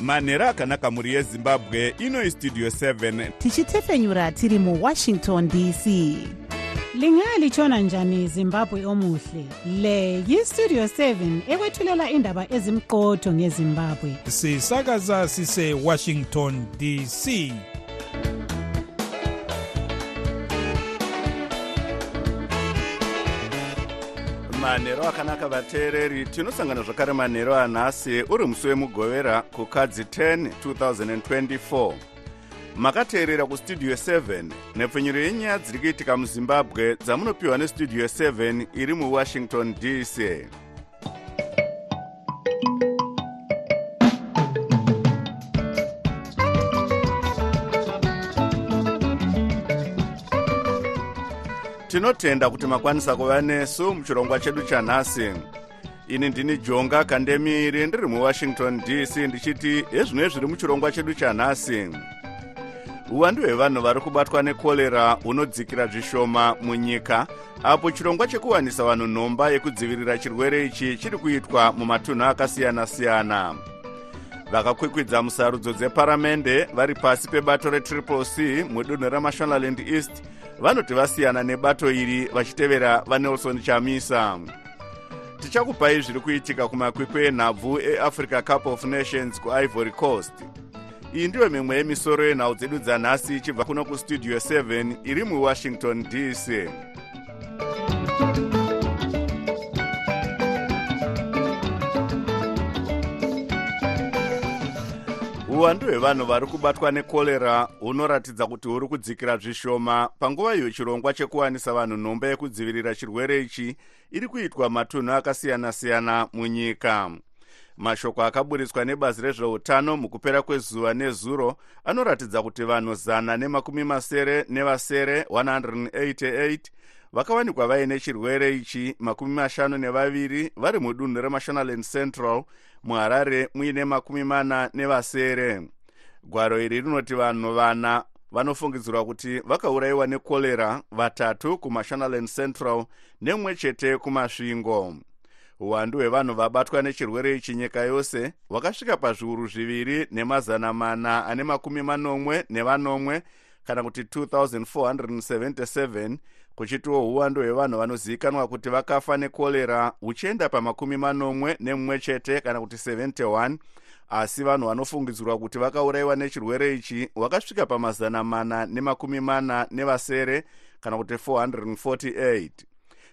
manhero akanaka mhuri yezimbabwe ino istudio 7 tichitefenyura tiri muwashington dc lingalithona njani zimbabwe omuhle? Le yistudio 7 ekwethulela indaba ezimqotho ngezimbabwe. Sisakaza sisewashington dc manhero akanaka vateereri tinosangana zvakare manhero anhasi uri musi wemugovera kukadzi 10 2024 makateerera kustudio 7 nhepfenyuro yenyaya dziri kuitika muzimbabwe dzamunopiwa nestudio 7 iri muwashington dc tinotenda kuti makwanisa kuva nesu muchirongwa chedu chanhasi. Ini ndini jonga kandemiri ndiri muwashington dc ndichiti hezvino zviri muchirongwa chedu chanhasi. Uwandu hwevanhu vari kubatwa nekorera hunodzikira zvishoma munyika apo chirongwa chekuwanisa vanhu nhomba yekudzivirira chirwere ichi chiri kuitwa mumatunhu akasiyana-siyana. Vakakwikwidza musarudzo dzeparamende vari pasi pebato retriple c mudunhu remashonaland east vanoti vasiyana nebato iri vachitevera vanelson chamisa. Tichakupai zviri kuitika kumakwikwi enhabvu eafrica cup of nations kuivory coast. Iyi ndiyo mimwe yemisoro yenhau dzedu dzanhasi ichibva kuno kustudio 7 iri muwashington dc uwandu hwevanhu vari kubatwa nekorera hunoratidza kuti huri kudzikira zvishoma. Panguva iyo chirongwa chekuwanisa vanhu nhomba yekudzivirira chirwere ichi iri kuitwa matunhu akasiyana-siyana munyika. Mashoko akaburiswa nebazi rezveutano mukupera kwezuva nezuro anoratidza kuti vanhu zana nemakumi masere nevasere 188 vakawanikwa vaine chirwere ichi makumi mashanu nevaviri vari mudunhu remashonaland central muharare muine makumi mana nevasere. Gwaro iri rinoti vanhu vana vanofungidzirwa kuti vakaurayiwa nekorera vatatu kumashonaland central nemumwe chete kumasvingo. Uwandu hwevanhu vabatwa nechirwere ichi nyika yose hwakasvika pazviuru zviviri nemazana mana ane makumi manomwe nevanomwe kana kuti 2477 kuchitiwo uwandu hwevanhu vanozivikanwa kuti vakafa nekorera huchienda pamakumi manomwe nemumwe chete kana kuti 71 asi vanhu vanofungidzirwa kuti vakaurayiwa nechirwere ichi hwakasvika pamazana mana nemakumi mana nevasere kana kuti 448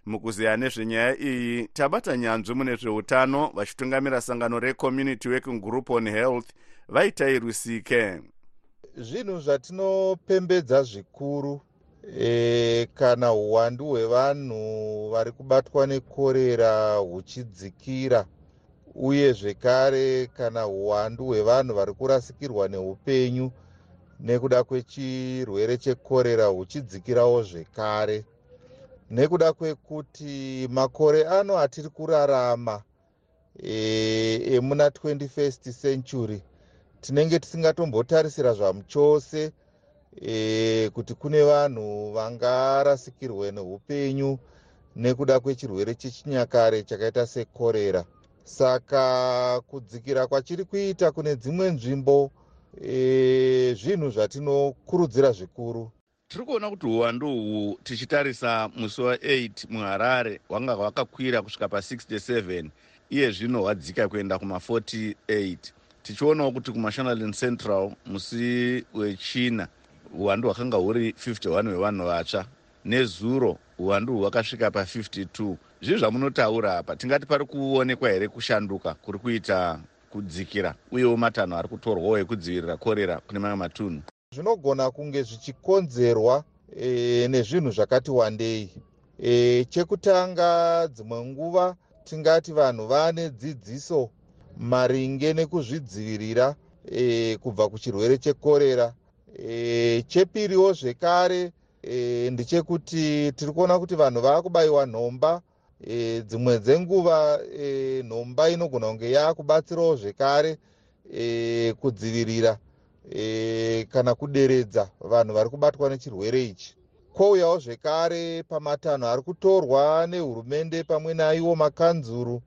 mukuziya nezvenyaya iyi tabata nyanzvi mune zveutano vachitungamira sangano recommunity working group on health vaitairwisike zvinhu zvatinopembedza zvikuru e, kana uwandu hwevanhu vari kubatwa nekorera huchidzikira uye zvekare kana uwandu hwevanhu vari kurasikirwa neupenyu nekuda kwechirwere chekorera huchidzikirawo zvekare. Nekuda kwekuti makore ano atiri kurarama emuna e, 21st century tinenge tisingatombotarisira zvamuchose e, kuti kune vanhu vangarasikirwe neupenyu nekuda kwechirwere chechinyakare chakaita sekorera. Saka kudzikira kwachiri kuita kune dzimwe nzvimbo e, zvinhu zvatinokurudzira zvikuru. Tiri kuona kuti uwandu uhu tichitarisa musi wa8 muharare hwanga hwakakwira kusvika pa67 iye zvino hwadzika kuenda kuma48 tichionawo kuti kumashonaland central musi wechina uwandu hwakanga huri 51 hwevanhu vatsva nezuro uwandu uhu hwakasvika pa52 zvii zvamunotaura apa tingati pari kuonekwa here kushanduka kuri kuita kudzikira uyewo matanho ari kutorwawo ekudzivirira korera kune mamwe matunhu? Zvinogona kunge zvichikonzerwa e, nezvinhu zvakati wandei. E, chekutanga dzimwe nguva tingati vanhu vane dzidziso maringe nekuzvidzivirira e, kubva kuchirwere chekorera e, chepiriwo zvekare e, ndechekuti tiri kuona kuti vanhu vaakubayiwa nhomba. E, dzimwe dzenguva e, nhomba inogona kunge yaakubatsirawo zvekare e, kudzivirira e, kana kuderedza vanhu vari kubatwa nechirwere ichi. Kwouyawo zvekare pamatanho ari kutorwa nehurumende pamwe naiwo makanzuru.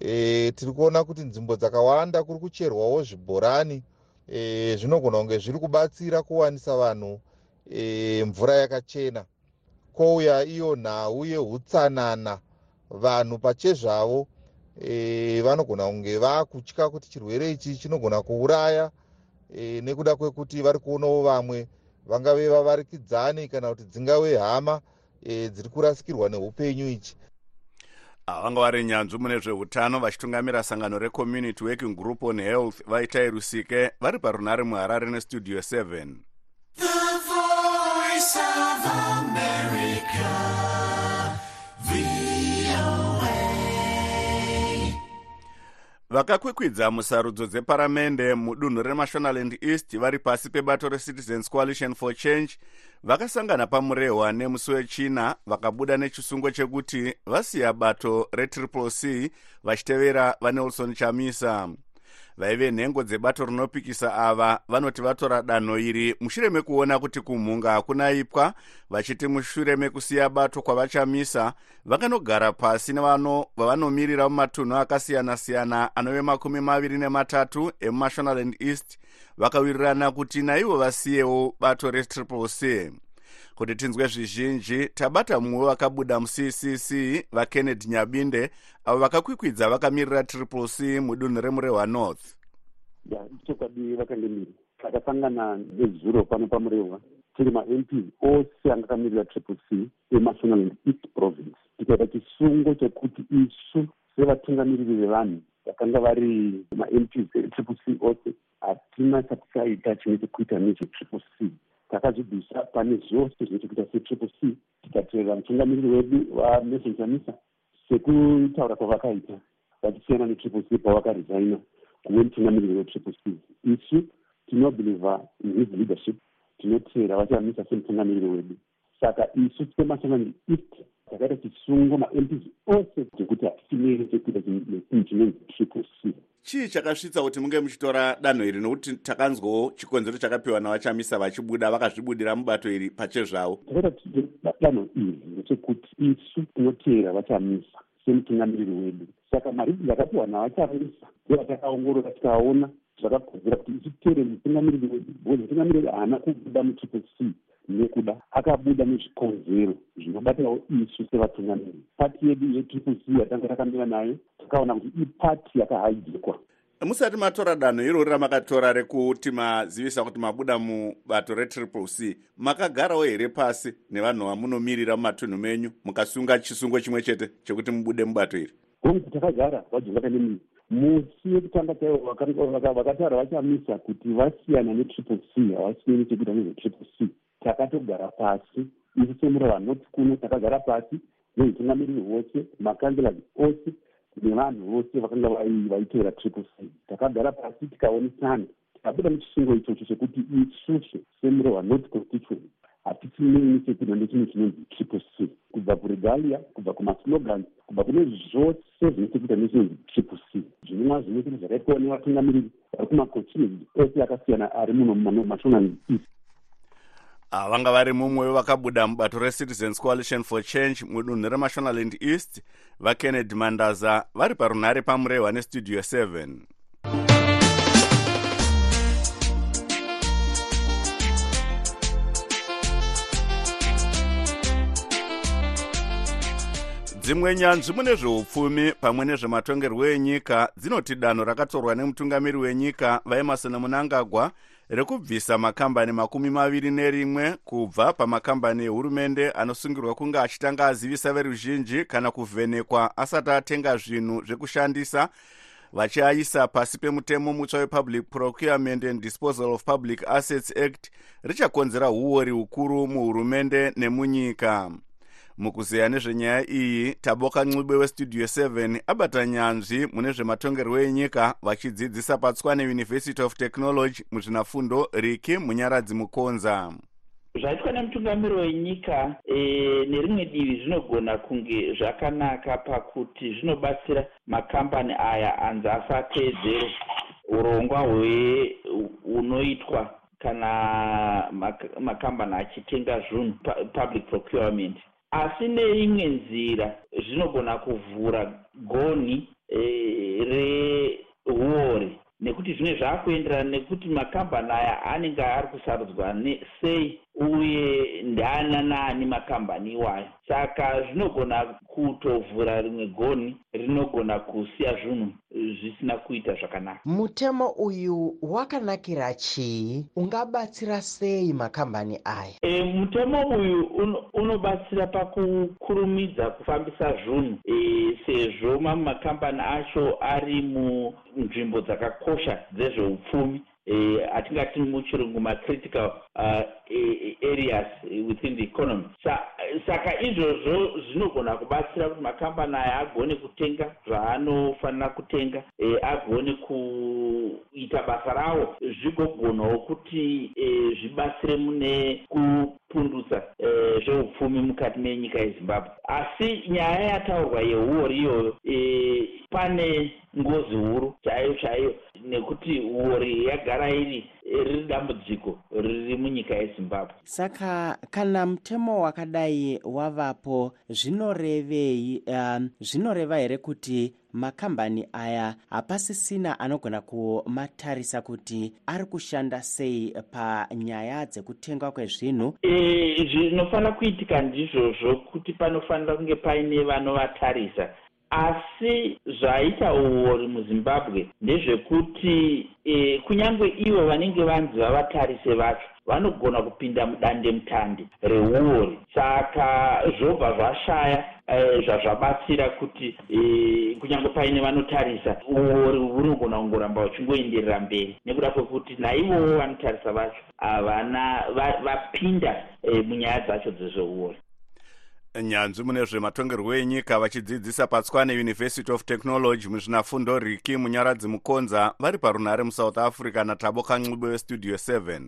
E, tiri kuona kuti nzvimbo dzakawanda kuri kucherwawo zvibhorani e, zvinogona kunge zviri kubatsira kuwanisa vanhu e, mvura yakachena. Kwouya iyo nhau yeutsanana. Vanhu pachezvavo e, vanogona kunge vaakutya kuti chirwere ichi chinogona kuuraya e, nekuda kwekuti vari kuonawo vamwe vangave vavarikidzani kana kuti dzingave hama e, dziri kurasikirwa neupenyu ichi vanga vari nyanzvi mune zveutano vachitungamira sangano recommunity working group on health vaitai rusike vari parunhare muharare nestudio 7 vakakwikwidza musarudzo dzeparamende mudunhu remashonaland east vari pasi pebato recitizens coalition for change vakasangana pamurehwa nemusi wechina vakabuda nechisungo chekuti vasiya bato retriple c vachitevera vanelson chamisa. Vaive nhengo dzebato rinopikisa ava vanoti vatora danho iri mushure mekuona kuti kumhunga hakunaipwa vachiti mushure mekusiya bato kwavachamisa vakanogara pasi nevano vavanomiririra mumatunhu akasiyana-siyana anove makumi maviri nematatu emumashonaland east vakawirirana kuti naivo vasiyewo bato retriple c. Kuti tinzwe zvizhinji tabata mumwe vakabuda muccc vakennedy nyabinde avo vakakwikwidza vakamirira triple c mudunhu remurehwa north. Ya chokwadi vakandimiri takasangana nezuro pano pamurehwa tiri mamp ose anga akamirira triple c emational east province. Tikaita chisungo chekuti isu sevatungamiriri vevanhu vakanga vari mamps etriple c ose hatina chatichaita chine chekuita nechetriple c. Takazvibvisa pane zvose zvine chekuita setriple c. Tikateerera mutungamiriri wedu wanason chamisa sekutaura kwavakaita vachisiyana netriple c pavakaresigna kuve mutungamiriri wetriple c. Isu tinobhilivha inhis leadership tinoteera vachamisa semutungamiriri wedu. Saka isu semasanani east takaita chisungo mamps ose chekuti hatisinei chekuita chinonzi triple c chii chakasvitsa kuti munge muchitora danho iri? Nokuti takanzwawo chikonzero chakapiwa navachamisa vachibuda vakazvibudira mubato iri pachezvavo takaita danho iri ndechekuti isu tinoteera vachamisa semutungamiriri wedu. Saka maridi akapiwa navachamisa ndevatakaongorora tikaona zvakakodzera kuti isu titere mutungamiriri wedu bcause mutungamiriri haana kubuda mutriple c nekuda akabuda nezvikonzero zvinobatirawo isu sevatungamiriri pati yedu yetriple c yatanga takamira nayo takaona kuti ipati yakahajekwa musati matora danho irori ramakatora rekuti mazivisa kuti mabuda mubato retriple c makagarawo here pasi nevanhu vamunomirira mumatunhu menyu mukasunga chisungo chimwe chete chekuti mubude mubato iri? Gongu takagara vajovakanemiri musi yekutanga chaivo vakataura vachamisa kuti vasiyana netriple c havasiyani chekuita nezvetriple c takatogara pasi. Isu semureva north kuno takagara pasi neutungamiriri hwose makanzelas ose nevanhu vose vakanga vaiteera triple c. Takagara pasi tikaonesana tikabuda muchisungo ichocho chekuti isusu semureva north constituent hatichineini chekuda nechimwe chinonzi triple c. Kubva kuregalia kubva kumaslogans kubva kune zvose zvine chekuita nechinonzi triple c. Zvinova zvimwe chete zvakaitwawo nevatungamiriri vari kumaconstituency ose akasiyana ari muno mumashonani east vanga vari mumwe vakabuda mubato recitizens coalition for change mudunhu remashonaland east vakennedy mandaza vari parunhare pamurehwa nestudio 7 dzimwe nyanzvi mune zveupfumi pamwe nezvematongerwo enyika dzinoti danho rakatorwa nemutungamiri wenyika vaemarson munangagwa rekubvisa makambani makumi maviri nerimwe kubva pamakambani ehurumende anosungirwa kunge achitanga azivisa veruzhinji kana kuvhenekwa asati atenga zvinhu zvekushandisa vachiaisa pasi pemutemo mutsva wepublic procurement and disposal of public assets act. Richakonzera uori hukuru muhurumende nemunyika mukuzeya nezvenyaya iyi taboka ncube westudio 7 abata nyanzvi mune zvematongerwo enyika vachidzidzisa patswane university of technology muzvinafundo riki munyaradzi mukonza. Zvaitwa nemutungamiri wenyika e, nerimwe divi zvinogona kunge zvakanaka pakuti zvinobatsira makambani aya anzi asateedzere urongwa hunoitwa kana makambani achitenga zvinhu public procurement asi neimwe nzira zvinogona kuvhura gonhi e, reuori nekuti zvimwe zvaakuenderana nekuti makambani aya anenge ari kusarudzwa sei uye ndana naani makambani iwayo. Saka zvinogona kutovhura rimwe goni rinogona kusiya zvinhu zvisina kuita zvakanaka. Mutemo uyu wakanakira chii? Ungabatsira sei makambani aya? E, mutemo uyu unobatsira un, pakukurumidza kufambisa zvinhu. E, sezvo mamwe makambani acho ari munzvimbo dzakakosha dzezveupfumi atingati muchirungu macritical uh, areas within the economy. Sa, saka izvozvo zvinogona kubatsira kuti makambani aya agone kutenga zvaanofanira kutenga e, agone kuita basa ravo zvigogonawo kuti e, zvibatsire mune kupundutsa zveupfumi mukati menyika yezimbabwe. Asi nyaya yataurwa yeuori iyoyo pane ngozi huru chaiyo chaiyo nekuti uori yagara iri riri dambudziko riri munyika yezimbabwe. Saka kana mutemo wakadai wavapo zvinorevei um, zvinoreva here kuti makambani aya hapasisina anogona kumatarisa kuti ari kushanda sei panyaya dzekutengwa kwezvinhu? E, zvinofanira kuitika ndizvozvo kuti panofanira kunge paine vanovatarisa asi zvaita uori muzimbabwe ndezvekuti e, kunyange ivo vanenge vanzi vavatarise vacho vanogona kupinda mudande mutande reuori. Saka zvobva zvashaya e, zvazvabatsira kuti e, kunyange paine vanotarisa uori hunogona kungoramba huchingoenderera mberi. Nekuda kwekuti naivowo vanotarisa vacho havana vapinda va e, munyaya dzacho dzezveuori nyanzvi mune zvematongerwo enyika vachidzidzisa patswane university of technology muzvinafundo riki munyaradzi mukonza vari parunhare musouth africa natabo kanxibo westudio 7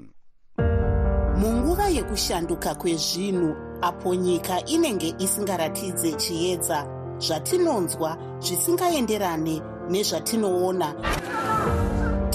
munguva yekushanduka kwezvinhu apo nyika inenge isingaratidze chiedza zvatinonzwa zvisingaenderane nezvatinoona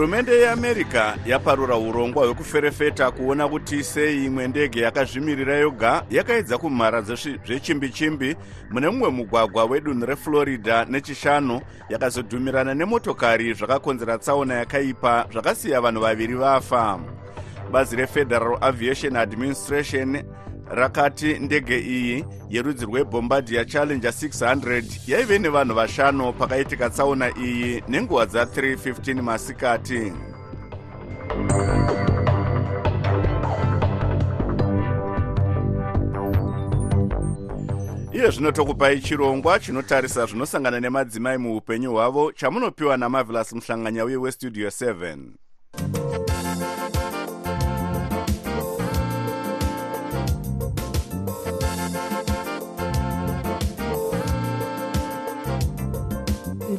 hurumende yeamerica yaparura urongwa hwekuferefeta kuona kuti sei imwe ndege yakazvimirira yoga yakaedza kumhara zvechimbi-chimbi mune mumwe mugwagwa wedunhu reflorida nechishanu yakazodhumirana nemotokari zvakakonzera tsaona yakaipa zvakasiya vanhu vaviri vafa. Bazi refederal aviation administration rakati ndege iyi yerudzi rwebombardier challenger 600 yaive nevanhu vashanu pakaitika tsaona iyi nenguva dza315 masikati. Iye zvino tokupai chirongwa chinotarisa zvinosangana nemadzimai muupenyu hwavo chamunopiwa namavelas muhlanganya uye westudio 7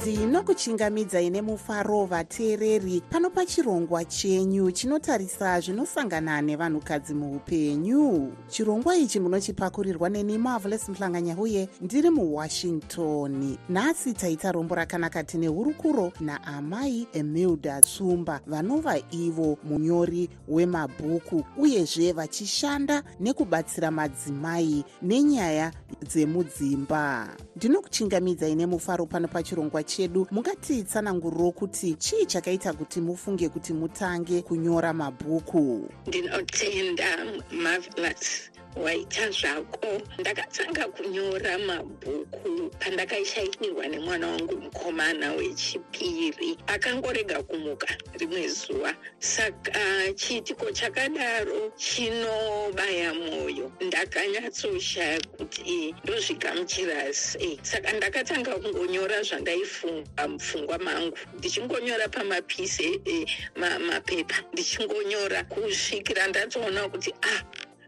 ndinokuchingamidzai nemufaro vateereri pano pachirongwa chenyu chinotarisa zvinosangana nevanhukadzi muupenyu. Chirongwa ichi munochipakurirwa neni marvelos muhlanganya uye ndiri muwashington. Nhasi taita rombo rakanaka tine hurukuro naamai emilda tsumba vanova ivo munyori wemabhuku uyezve vachishanda nekubatsira madzimai nenyaya dzemudzimba. Ndinokuchingamidzai nemufaro pano pachirongwa chedu mungatitsananguriro kuti chii chakaita kuti mufunge kuti mutange kunyora mabhuku. Ndinotenda marvelous. Waita zvako. Ndakatanga kunyora mabhuku pandakaishaikirwa nemwana wangu mukomana wechipiri. Akangorega kumuka rimwe zuva saka chiitiko chakadaro chinobaya mwoyo ndakanyatsoshaya kuti ndozvigamuchira sei saka ndakatanga kungonyora zvandaifunga mupfungwa mangu. Ndichingonyora pamapisi e, ma, mapepa. Ndichingonyora kusvikira ndatoona kuti ah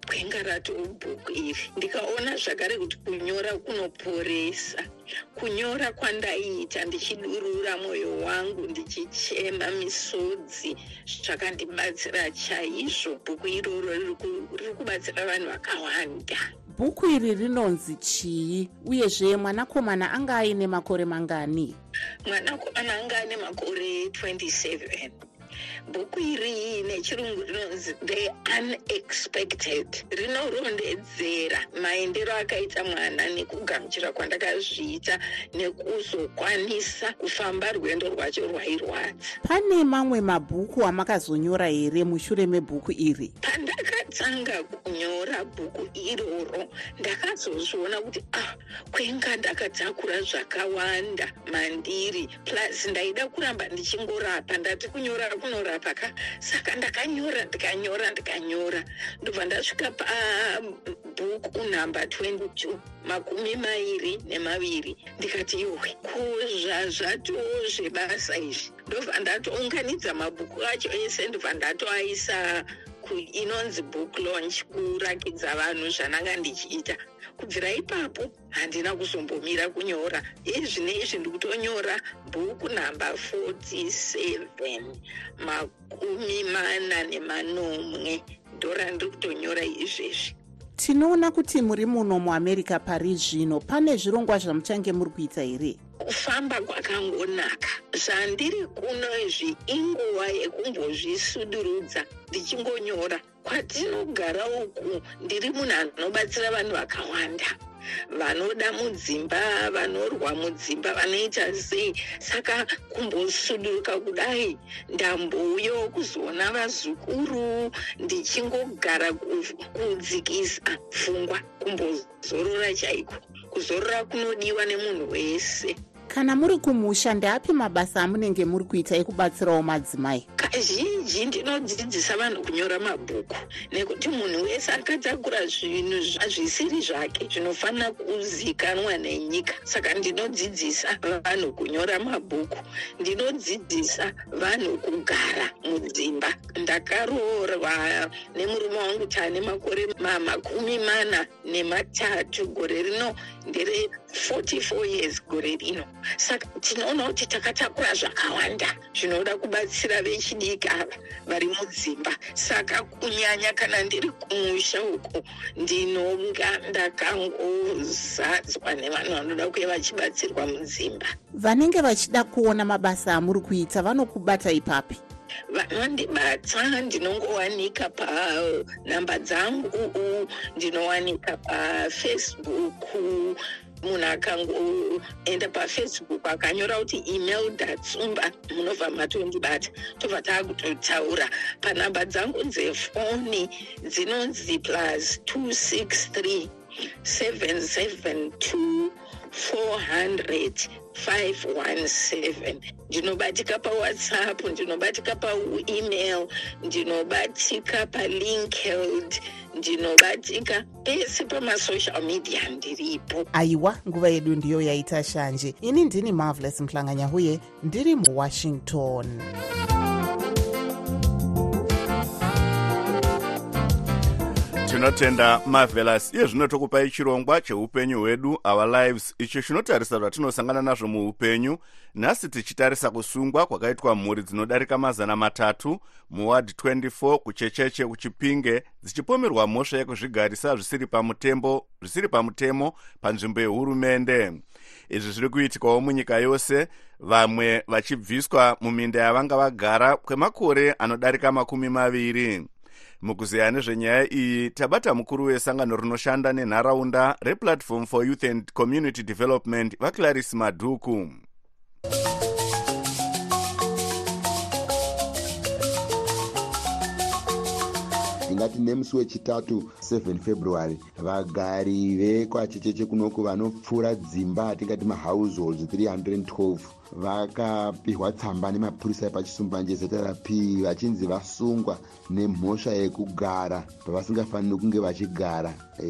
gwenga ratobhuku iri. Ndikaona zvakare kuti kunyora kunoporesa kunyora kwandaiita ndichidurura mwoyo wangu ndichichema misodzi. Zvakandibatsira chaizvo bhuku iroro riri kubatsira vanhu vakawanda. Bhuku iri rinonzi chii? Uyezve mwanakomana anga aine makore mangani? Mwanakomana anga ane makore 27 bhuku iri nechirungu rinonzi the unexpected. Rinorondedzera maendero akaita mwana nekugamuchira kwandakazviita nekuzokwanisa kufamba rwendo rwacho rwairwadza. Pane mamwe mabhuku amakazonyora here mushure mebhuku iri pandakatanga kunyora bhuku iroro ndakazozviona kuti ah kwenga ndakatakura zvakawanda mandiri. Plus ndaida kuramba ndichingorapa ndati kunyora kunorapa ka. Saka ndakanyora ndikanyora ndikanyora. Ndobva ndasvika pabhuku namba 22 makumi mairi nemaviri. Ndikati iwe kuzvazvatoo zvebasa izvi. Ndobva ndatounganidza mabhuku acho ese ndobva ndatoaisa inonzi book launch kurakidza vanhu zvananga ndichiita. Kubvira ipapo handina kuzombomira kunyora. Izvi neizvi ndikutonyora bhuku namba 47 makumi mana nemanomwe. Ndorandiri kutonyora izvezvi. Tinoona kuti muri muno muamerica pari zvino. Pane zvirongwa zvamuchange muri kuita here? Kufamba kwakangonaka zvandiri kuno izvi inguva yekumbozvisudurudza ndichingonyora. Kwatinogara uku ndiri munhu anobatsira vanhu vakawanda. Vanoda mudzimba vanorwa mudzimba vanoita sei. Saka kumbosuduruka kudai ndambouyawo kuzoona vazukuru ndichingogara kudzikisa pfungwa kumbozorora chaiko? Kuzorora kunodiwa nemunhu wese kana muri kumusha ndeapi mabasa amunenge muri kuita ekubatsirawo madzimai? Kazhinji ndinodzidzisa vanhu kunyora mabhuku. Nekuti munhu wese akatakura zvinhu zvisiri zvake zvinofanira kuzikanwa nenyika. Saka ndinodzidzisa vanhu kunyora mabhuku. Ndinodzidzisa vanhu kugara mudzimba. Ndakaroorwa nemurume wangu taane makore makumi mana nematatu gore rino ndere 44 years gore rino saka tinoona kuti takatakura zvakawanda zvinoda kubatsira vechidiki ava vari mudzimba. Saka kunyanya kana ndiri kumusha uko ndinonga ndakangozadzwa nevanhu vanoda kuve vachibatsirwa mudzimba. Vanenge vachida kuona mabasa amuri kuita vanokubata ipapi? Vanondibata ndinongowanika panhamba dzangu ndinowanika pafacebook munhu akangoenda pafacebook akanyora kuti email datsumba munobva matondibata tobva taakutotaura panhamba dzangu dzefoni dzinonzi plus 263 772 400 517 ndinobatika pawhatsapp ndinobatika paemail ndinobatika palinkeld ndinobatika pese pamasocial media ndiripo. Aiwa nguva yedu ndiyo yaita shanje. Ini ndini marvelous mhlanganya huye ndiri muwashington tinotenda marvelous iye zvino tokupai chirongwa cheupenyu hwedu our lives. Icho chinotarisa zvatinosangana nazvo muupenyu nhasi tichitarisa kusungwa kwakaitwa mhuri dzinodarika mazana matatu muward 24 kuchecheche kuchipinge dzichipomerwa mhosva yekuzvigarisa zvisiri pamutembo zvisiri pamutemo panzvimbo yehurumende. Izvi zviri kuitikawo munyika yose vamwe vachibviswa muminda yavanga vagara kwemakore anodarika makumi maviri mukuzeya nezvenyaya iyi tabata mukuru wesangano rinoshanda nenharaunda replatform for youth and community development vaclaris madhuku tingati nemusi wechitatu 7 february vagari vekwachecheche kunoku vanopfuura dzimba atingati mahouseholds 312 vakapihwa tsamba nemapurisa epachisumbanje zeta rapi vachinzi vasungwa nemhosva yekugara pavasingafaniri kunge vachigara e,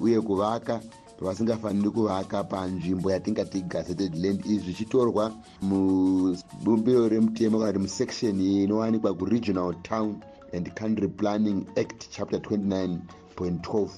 uye kuvaka pavasingafaniri kuvaka panzvimbo yatingati gazetted land. Izvi zvichitorwa mubumbiro remutemo kana kuti musection inowanikwa kuregional town and country planning act chapter 29.12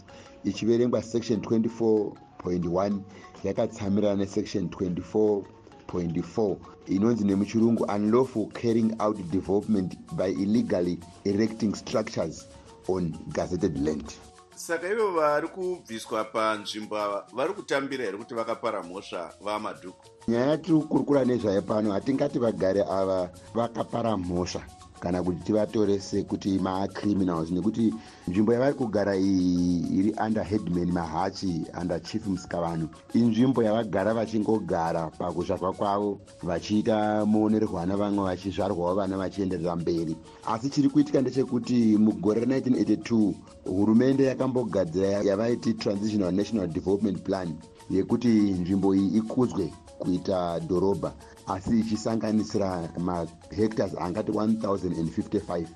ichiverengwa section 24.1 yakatsamirana nesection 24.4 inonzi nemuchirungu unlawful carrying out development by illegally erecting structures on gazetted land. Saka ivo vari kubviswa panzvimbo ava vari kutambira here kuti vakapara mhosva vamadhuku nyaya yatiri kukurukura nezvayo pano hatingati vagari ava vakapara mhosva kana kuti tivatore sekuti macriminals nekuti nzvimbo yavari kugara iyi iri under headman mahachi under chief musikavanhu inzvimbo yavagara vachingogara pakuzvarwa kwavo vachiita muonererwana vamwe vachizvarwawo vana vachienderera mberi. Asi chiri kuitika ndechekuti mugore ra1982 hurumende yakambogadzira yavaiti transitional national development plan yekuti nzvimbo iyi ikudzwe kuita dhorobha asi ichisanganisira mahectors angati 1055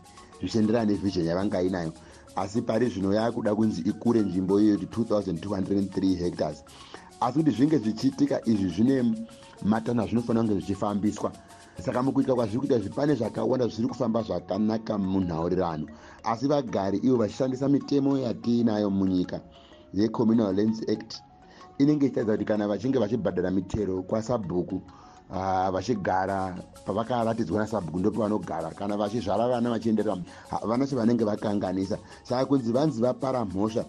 zvichienderana nevhizhon yavanga inayo asi pari zvino yakuda kunzi ikure nzvimbo iyoyo kuti 2203 hectors asi kuti zvinge zvichiitika izvi zvine matanho azvinofanira kunge zvichifambiswa. Saka mukuitika kwazviri kuita zvipane zvakawanda zviri kufamba zvakanaka munhaurirano. Asi vagari ivo vachishandisa mitemo yatiinayo munyika yecommunal lands act. Inenge ichitaridza kuti kana vachinge vachibhadhara mitero kwasabhuku vachigara pavakaratidzwa nasabhuku ndo pavanogara kana vachizvara vana vachienderera havana sevanenge vakanganisa. Saka kunzi vanzi vapara mhosva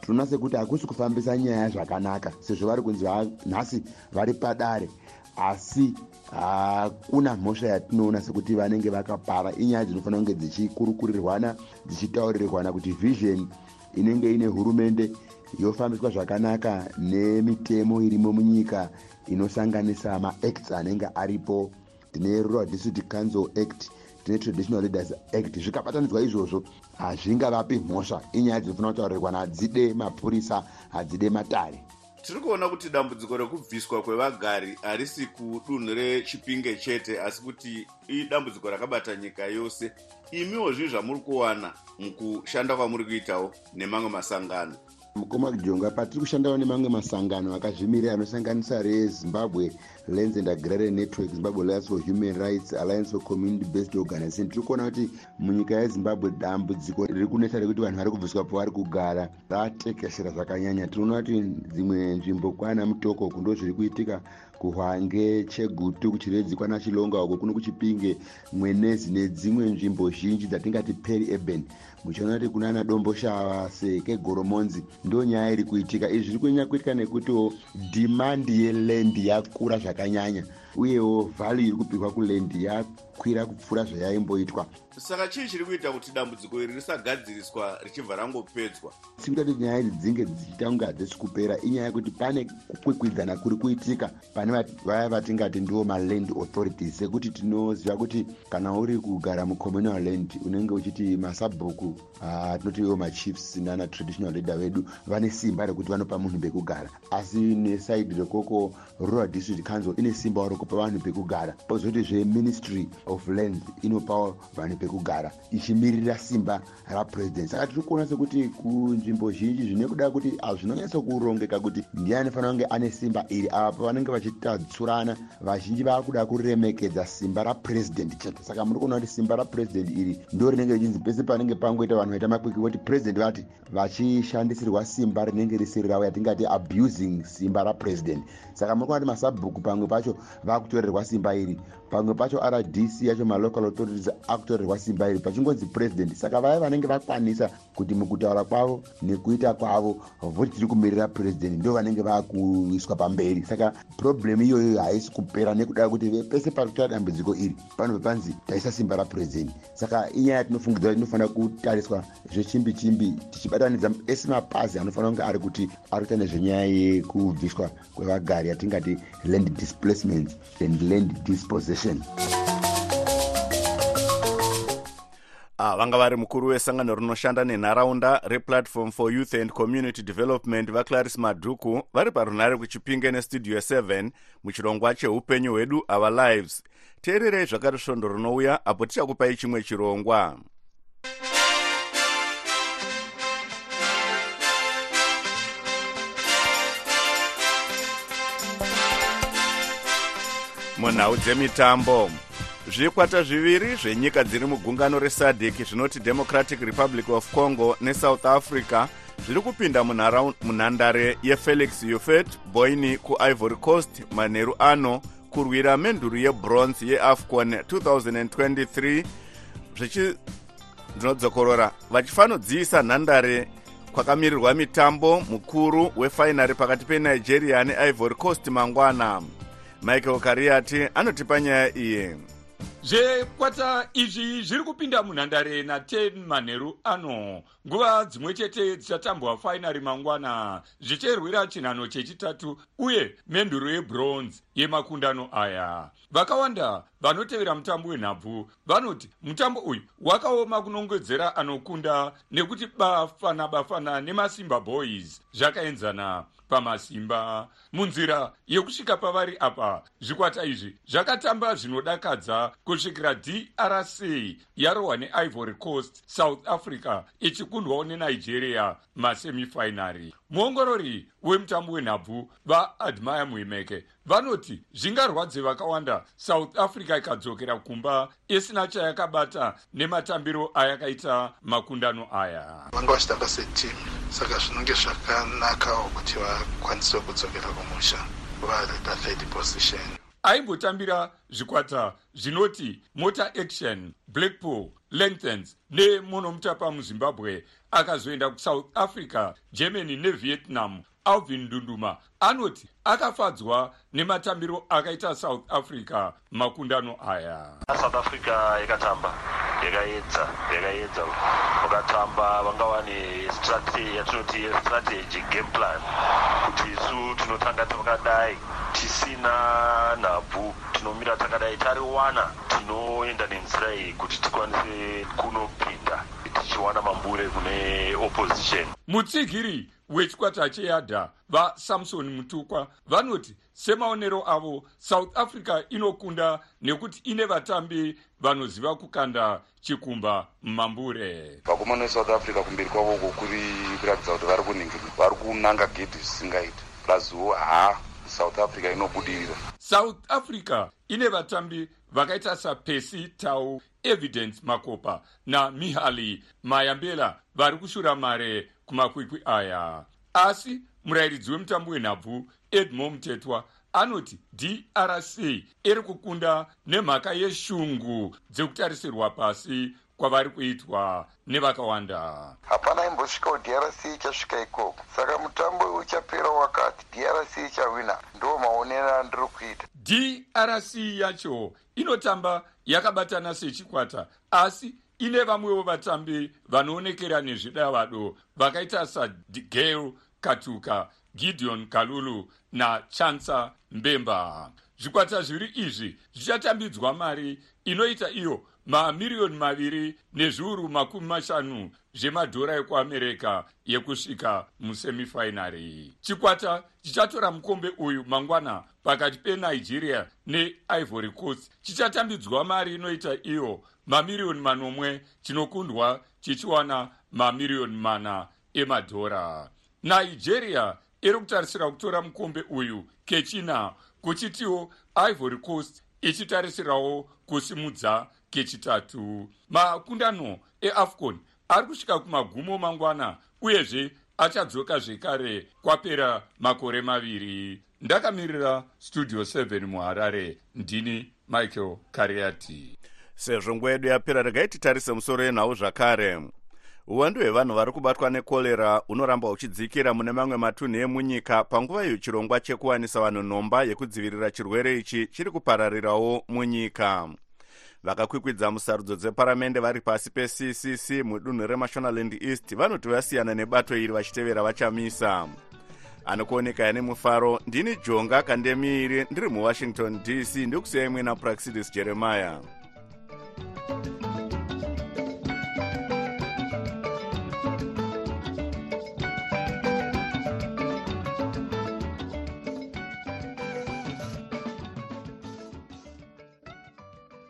tinoona sekuti hakusi kufambisa nyaya zvakanaka sezvo vari kunzi nhasi vari padare. Asi hakuna mhosva yatinoona sekuti vanenge vakapara. Inyaya dzinofanira kunge dzichikurukurirwana dzichitauririrwana kuti vision inenge ine hurumende yofambiswa zvakanaka nemitemo irimo munyika inosanganisa maacts anenge aripo. Tine rural district council act tine traditional leaders act. Zvikabatanidzwa izvozvo. Hazvingavapi mhosva inyaya dzinofanira kutaurirwana hadzide mapurisa hadzide matare. Tiri kuona kuti dambudziko rekubviswa kwevagari harisi kudunhu rechipinge chete asi kuti idambudziko rakabata nyika yose. Imiwo zvii zvamuri kuwana mukushanda kwamuri kuitawo nemamwe masangano mukoma kujonga patiri kushandawo nemamwe masangano akazvimirira anosanganisa rezimbabwe lands and agrarian network zimbabwe alliance for human rights alliance for community based organization tiri kuona kuti munyika yezimbabwe dambudziko riri kunetsa rekuti vanhu vari kubviswa pavari kugara ratekeshera zvakanyanya. Tinoona kuti dzimwe nzvimbo kwana mutoko kundo zviri kuitika kuhwange chegutu kuchiredzi kwana chilonga uko kuno kuchipinge mwenezi nedzimwe nzvimbo zhinji dzatingati peri eben. Muchiona kuti kuna ana domboshava sekegoromonzi ndo nyaya iri kuitika. Izvi zviri kunyanya kuitika nekutiwo dhimandi yelendi yakura zvakanyanya uyewo vhalu iri kupihwa kulendi yakwira kupfuura zvayaimboitwa. Saka chii chiri kuita kuti dambudziko iri risagadziriswa richibva rangopedzwa? Sikuita kuti nyaya idzi dzinge dzichiita kunge hadzisi kupera inyaya yekuti pane kukwikwidzana kuri kuitika pane vaya vatingati ndiwo maland authorities sekuti tinoziva kuti kana uri kugara mucommunal land unenge uchiti masabhuku tinoti iwo machiefs nana traditional leader vedu vane simba rekuti vanopa munhu pekugara. Asi nesaidi rekoko rural district council ine simba rekupa vanhu pekugara. Pozoti zveministry of land inopawo vanhu pekugara ichimirira simba rapuresident saka tiri kuona sekuti kunzvimbo zhinji zvine kuda kuti hazvinonyatso kurongeka kuti ndiani fanira kunge ane simba iri. Ava pavanenge vachitadsurana vazhinji vava kuda kuremekedza simba rapuresident chete. Saka muri kuona kuti simba rapuresident iri ndo rinenge richinzi pese panenge pangoita vanhu vaita makwiki voti puresident vati vachishandisirwa simba rinenge risiri ravo yatingati abusing simba rapuresident saka muri kuona kuti masabhuku pamwe pacho vava kutorerwa simba iri. Pamwe pacho rdc yacho malocal authorities akutorerwa simba iri pachingonzi president. Saka vaya vanenge vakwanisa kuti mukutaura kwavo nekuita kwavo voti tiri kumirira president ndo vanenge vakuiswa pamberi. Saka problemu iyoyo haisi kupera nekuda kuti pese pari kutora dambudziko iri panobva panzi taisa simba rapuresident saka inyaya tinofungidzira kuti inofanira kutariswa zvechimbi chimbi tichibatanidza ese mapazi anofanira kunge ari kuti ari kuita nezvenyaya yekubviswa kwevagari yatingati land displacement and land dispossession ah, vanga vari mukuru wesangano rinoshanda nenharaunda replatform for youth and community development vaclaris madhuku vari parunhare kuchipinge nestudio 7 muchirongwa cheupenyu hwedu our lives. Teererei zvakati svondo rinouya apo tichakupai chimwe chirongwa munhau dzemitambo. Zvikwata zviviri zvenyika dziri mugungano resadc zvinoti democratic republic of congo nesouth africa zviri kupinda munhandare yefelix ufet boini kuivory coast manheru ano kurwira menduru yebronze yeafcon 2023 ndinodzokorora vachifanodziisa nhandare kwakamirirwa mitambo mukuru wefainari pakati penigeria neivory coast mangwana michael kariati anotipa nyaya iyi. Zvekwata izvi zviri kupinda munhandare na10 manheru ano. Nguva dzimwe chete dzichatambwa fainari mangwana zvicherwira chinhano chechitatu uye menduro yebronze yemakundano aya. Vakawanda vanotevera mutambo wenhabvu vanoti mutambo uyu wakaoma kunongwedzera anokunda nekuti bafana bafana nemasimba boys zvakaenzana pamasimba munzira yekusvika pavari apa zvikwata izvi zvakatamba zvinodakadza kusvikira drc yarohwa neivory coast south africa ichikundwawo nenigeria masemifinary muongorori wemutambo wenhabvu vaadmire muhimeke vanoti zvingarwadze vakawanda. South africa ikadzokera kumba isina chayakabata nematambiro ayakaita makundano aya. Vanga vachitamba setim saka zvinonge zvakanakawo kuti vakwanise kudzokera kumusha vari pathird position. Aimbotambira zvikwata zvinoti motor action blackpool lengthens nemonomutapa muzimbabwe akazoenda kusouth africa germany nevietnam alvin ndunduma anoti akafadzwa nematambiro akaita south africa makundano aya. South africa yakatamba yakaedza yakaedza. Vakatamba vanga vane yatinoti strategy game plan. Kuti isu tinotanga takadai tisina nhabvu. Tinomira takadai tariwana. Tinoenda nenzira iyi kuti tikwanise kunopinda tichiwana mambure kune opposition. Mutsigiri wechikwata cheyadha vasamsoni mutukwa vanoti semaonero avo south africa inokunda nekuti ine vatambi vanoziva kukanda chikumba mumambure vakomana vesouth africa kumberi kwavo uko kuri kuratidza kuti vari kuningirwa. Vari kunanga gedhi zvisingaiti. Plazuwo ha south africa inobudirira. South africa ine vatambi vakaita sapesi tau evidence makopa namihali mayambela vari kushura mare kumakwikwi aya. Asi murayiridzi wemutambo wenhabvu edmo mutetwa anoti drc iri kukunda nemhaka yeshungu dzekutarisirwa pasi kwavari kuitwa nevakawanda. Hapana imbosvikawo drc ichasvika ikoko. Saka mutambo uchapera wakati. Drc ichawina. Ndo maonero andiri kuita. Drc yacho inotamba yakabatana sechikwata asi ine vamwewo vatambi vanoonekera nezvidavado vakaita sagale katuka gideon kalulu nachansa mbemba zvikwata zviri izvi zvichatambidzwa mari inoita iyo mamiriyoni maviri nezviuru makumi mashanu zvemadhora ekuamerica yekusvika musemifinary chikwata chichatora mukombe uyu mangwana pakati penigeria neivory coast. Chichatambidzwa mari inoita iyo mamiriyoni manomwe chinokundwa chichiwana mamiriyoni mana emadhora. Nigeria iri kutarisira kutora mukombe uyu kechina kuchitiwo ivory coast ichitarisirawo kusimudza kechitatu. Makundano eafcon ari kusvika kumagumo mangwana uyezve achadzoka zvekare kwapera makore maviri. Ndakamirira studio 7 muharare. Ndini michael kariati. Sezvo nguva yedu yapera regai titarise musoro yenhau zvakare uwandu hwevanhu vari kubatwa nekorera unoramba uchidzikira mune mamwe matunhu emunyika. Panguva iyo chirongwa chekuwanisa vanhu nhomba yekudzivirira chirwere ichi chiri kupararirawo munyika. Vakakwikwidza musarudzo dzeparamende vari pasi peccc mudunhu remashonaland east vanoti vasiyana nebato iri vachitevera vachamisa. Anokuoneka ane mufaro ndini jonga kandemiiri ndiri muwashington dc ndikusiyai mwina praxidis jeremiah